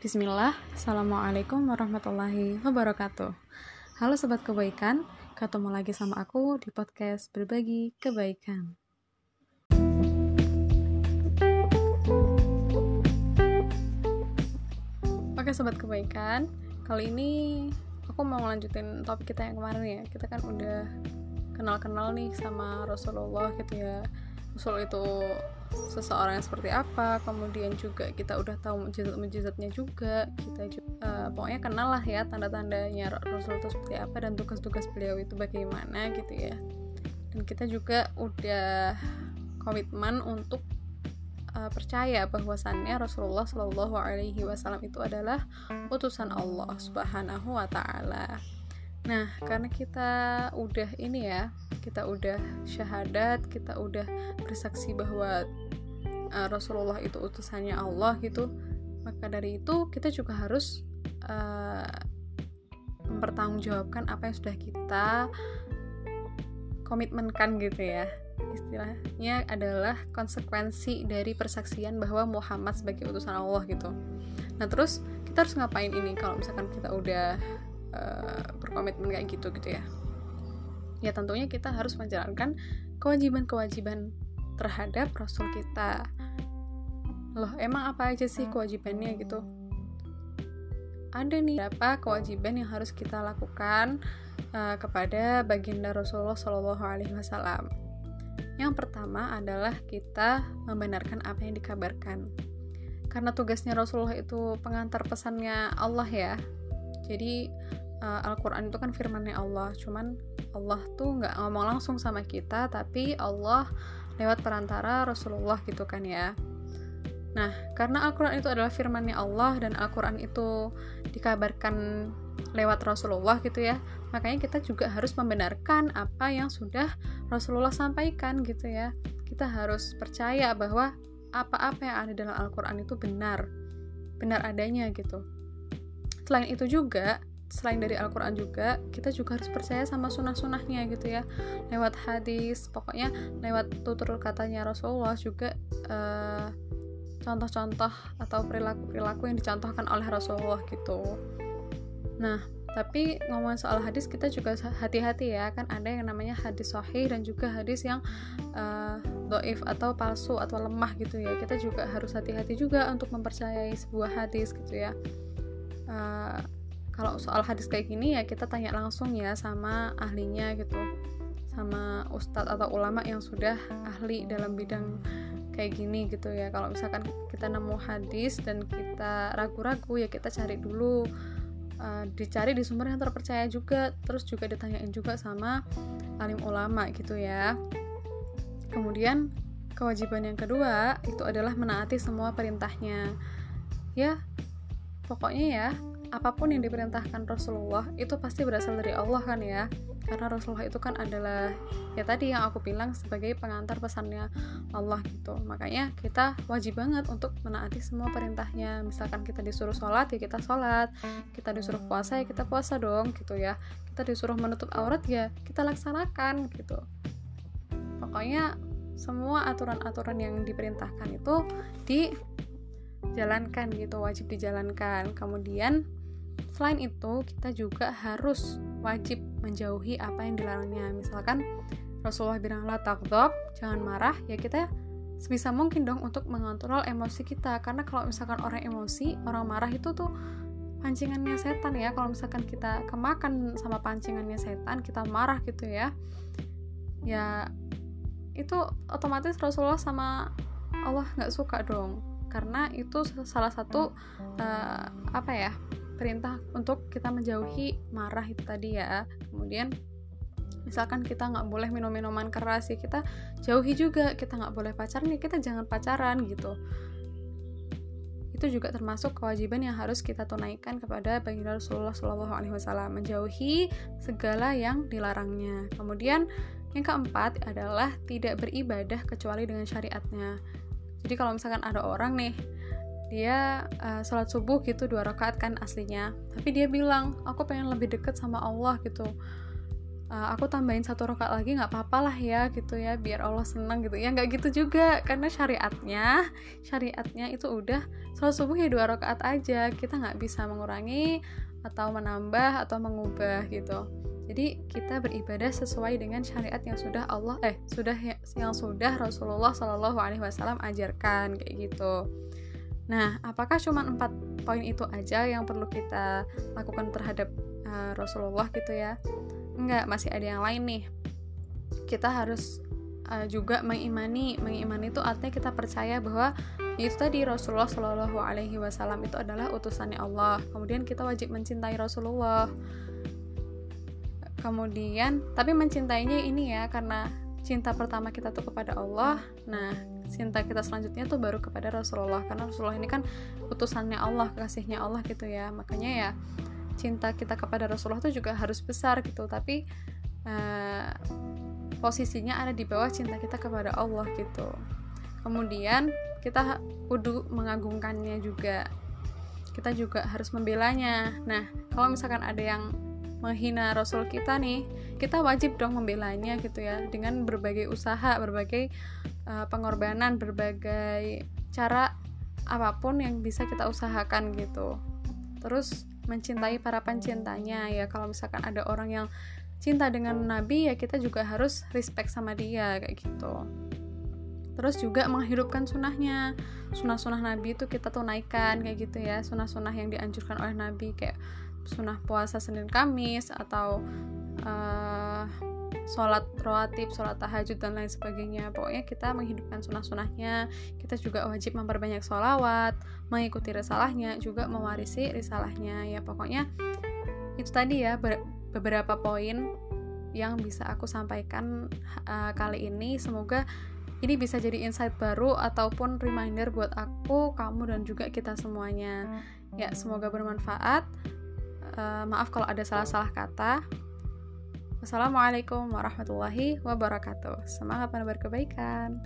Bismillah, Assalamualaikum warahmatullahi wabarakatuh. Halo Sobat Kebaikan, ketemu lagi sama aku di podcast Berbagi Kebaikan. Oke Sobat Kebaikan, kali ini aku mau ngelanjutin topik kita yang kemarin ya. Kita kan udah kenal-kenal nih sama Rasulullah gitu ya. Rasul itu seseorang yang seperti apa kemudian juga kita udah tahu mujizat-mujizatnya juga kita juga, uh, eh, pokoknya kenal lah ya tanda-tandanya Rasul itu seperti apa dan tugas-tugas beliau itu bagaimana gitu ya dan kita juga udah komitmen untuk uh, percaya bahwasannya Rasulullah Shallallahu Alaihi Wasallam itu adalah utusan Allah Subhanahu Wa Taala. Nah, karena kita udah ini ya, kita udah syahadat, kita udah bersaksi bahwa uh, Rasulullah itu utusannya Allah gitu, maka dari itu kita juga harus uh, mempertanggungjawabkan apa yang sudah kita komitmenkan gitu ya. Istilahnya adalah konsekuensi dari persaksian bahwa Muhammad sebagai utusan Allah gitu. Nah, terus kita harus ngapain ini kalau misalkan kita udah uh, berkomitmen kayak gitu gitu ya ya tentunya kita harus menjalankan kewajiban-kewajiban terhadap rasul kita loh emang apa aja sih kewajibannya gitu ada nih beberapa kewajiban yang harus kita lakukan uh, kepada baginda Rasulullah Shallallahu Alaihi Wasallam. Yang pertama adalah kita membenarkan apa yang dikabarkan. Karena tugasnya Rasulullah itu pengantar pesannya Allah ya. Jadi uh, Al-Quran itu kan firmannya Allah cuman Allah tuh nggak ngomong langsung sama kita tapi Allah lewat perantara Rasulullah gitu kan ya. Nah karena Al-Quran itu adalah firmannya Allah dan Al-Quran itu dikabarkan lewat Rasulullah gitu ya makanya kita juga harus membenarkan apa yang sudah Rasulullah sampaikan gitu ya. Kita harus percaya bahwa apa-apa yang ada dalam Al-Quran itu benar benar adanya gitu. Selain itu juga selain dari Al-Quran juga kita juga harus percaya sama sunnah-sunnahnya gitu ya. Lewat hadis pokoknya lewat tutur katanya Rasulullah juga eh, contoh-contoh atau perilaku-perilaku yang dicontohkan oleh Rasulullah gitu. Nah tapi ngomongin soal hadis kita juga hati-hati ya. Kan ada yang namanya hadis sahih dan juga hadis yang uh, doif atau palsu atau lemah gitu ya. Kita juga harus hati-hati juga untuk mempercayai sebuah hadis gitu ya. Uh, kalau soal hadis kayak gini ya kita tanya langsung ya sama ahlinya gitu. Sama ustadz atau ulama yang sudah ahli dalam bidang kayak gini gitu ya. Kalau misalkan kita nemu hadis dan kita ragu-ragu ya kita cari dulu uh, dicari di sumber yang terpercaya juga. Terus juga ditanyain juga sama alim ulama gitu ya. Kemudian kewajiban yang kedua itu adalah menaati semua perintahnya. Ya pokoknya ya apa pun yang diperintahkan Rasulullah itu pasti berasal dari Allah kan ya? Karena Rasulullah itu kan adalah ya tadi yang aku bilang sebagai pengantar pesannya Allah gitu. Makanya kita wajib banget untuk menaati semua perintahnya. Misalkan kita disuruh sholat ya kita sholat. Kita disuruh puasa ya kita puasa dong gitu ya. Kita disuruh menutup aurat ya kita laksanakan gitu. Pokoknya semua aturan-aturan yang diperintahkan itu dijalankan gitu wajib dijalankan. Kemudian Selain itu, kita juga harus wajib menjauhi apa yang dilarangnya. Misalkan Rasulullah bilang la takdob, jangan marah, ya kita sebisa mungkin dong untuk mengontrol emosi kita. Karena kalau misalkan orang emosi, orang marah itu tuh pancingannya setan ya. Kalau misalkan kita kemakan sama pancingannya setan, kita marah gitu ya. Ya itu otomatis Rasulullah sama Allah nggak suka dong karena itu salah satu uh, apa ya perintah untuk kita menjauhi marah itu tadi ya. Kemudian misalkan kita nggak boleh minum minuman keras ya kita jauhi juga. Kita nggak boleh pacaran ya kita jangan pacaran gitu. Itu juga termasuk kewajiban yang harus kita tunaikan kepada baginda Rasulullah Shallallahu Alaihi Wasallam menjauhi segala yang dilarangnya. Kemudian yang keempat adalah tidak beribadah kecuali dengan syariatnya. Jadi kalau misalkan ada orang nih dia uh, sholat subuh gitu dua rakaat kan aslinya. Tapi dia bilang aku pengen lebih deket sama Allah gitu. Uh, aku tambahin satu rakaat lagi nggak apa-apa lah ya gitu ya biar Allah senang gitu. Ya nggak gitu juga karena syariatnya syariatnya itu udah sholat subuh ya dua rakaat aja. Kita nggak bisa mengurangi atau menambah atau mengubah gitu. Jadi kita beribadah sesuai dengan syariat yang sudah Allah eh sudah ya, yang sudah Rasulullah Shallallahu Alaihi Wasallam ajarkan kayak gitu nah apakah cuma empat poin itu aja yang perlu kita lakukan terhadap uh, Rasulullah gitu ya? Enggak masih ada yang lain nih. Kita harus uh, juga mengimani mengimani itu artinya kita percaya bahwa itu tadi Rasulullah Shallallahu Alaihi Wasallam itu adalah utusannya Allah. Kemudian kita wajib mencintai Rasulullah. Kemudian tapi mencintainya ini ya karena cinta pertama kita tuh kepada Allah. Nah cinta kita selanjutnya tuh baru kepada Rasulullah. Karena Rasulullah ini kan utusannya Allah kasihnya Allah gitu ya. Makanya ya cinta kita kepada Rasulullah itu juga harus besar gitu. Tapi uh, posisinya ada di bawah cinta kita kepada Allah gitu. Kemudian kita kudu mengagungkannya juga. Kita juga harus membelanya. Nah kalau misalkan ada yang menghina Rasul kita nih kita wajib dong membelanya gitu ya. Dengan berbagai usaha berbagai uh, pengorbanan berbagai cara apa pun yang bisa kita usahakan gitu. Terus mencintai para pencintanya ya. Kalau misalkan ada orang yang cinta dengan nabi ya kita juga harus respect sama dia kayak gitu. Terus juga menghidupkan sunahnya sunah-sunah nabi itu kita tunaikan kayak gitu ya. Sunah-sunah yang dianjurkan oleh nabi kayak sunah puasa senin kamis atau uh, sholat rawatib, sholat tahajud dan lain sebagainya pokoknya kita menghidupkan sunah-sunahnya kita juga wajib memperbanyak sholawat mengikuti risalahnya juga mewarisi risalahnya ya pokoknya itu tadi ya beberapa poin yang bisa aku sampaikan uh, kali ini semoga ini bisa jadi insight baru ataupun reminder buat aku, kamu dan juga kita semuanya. Ya, semoga bermanfaat. Uh, maaf kalau ada salah-salah kata. Wassalamualaikum warahmatullahi wabarakatuh. Semangat menebar kebaikan.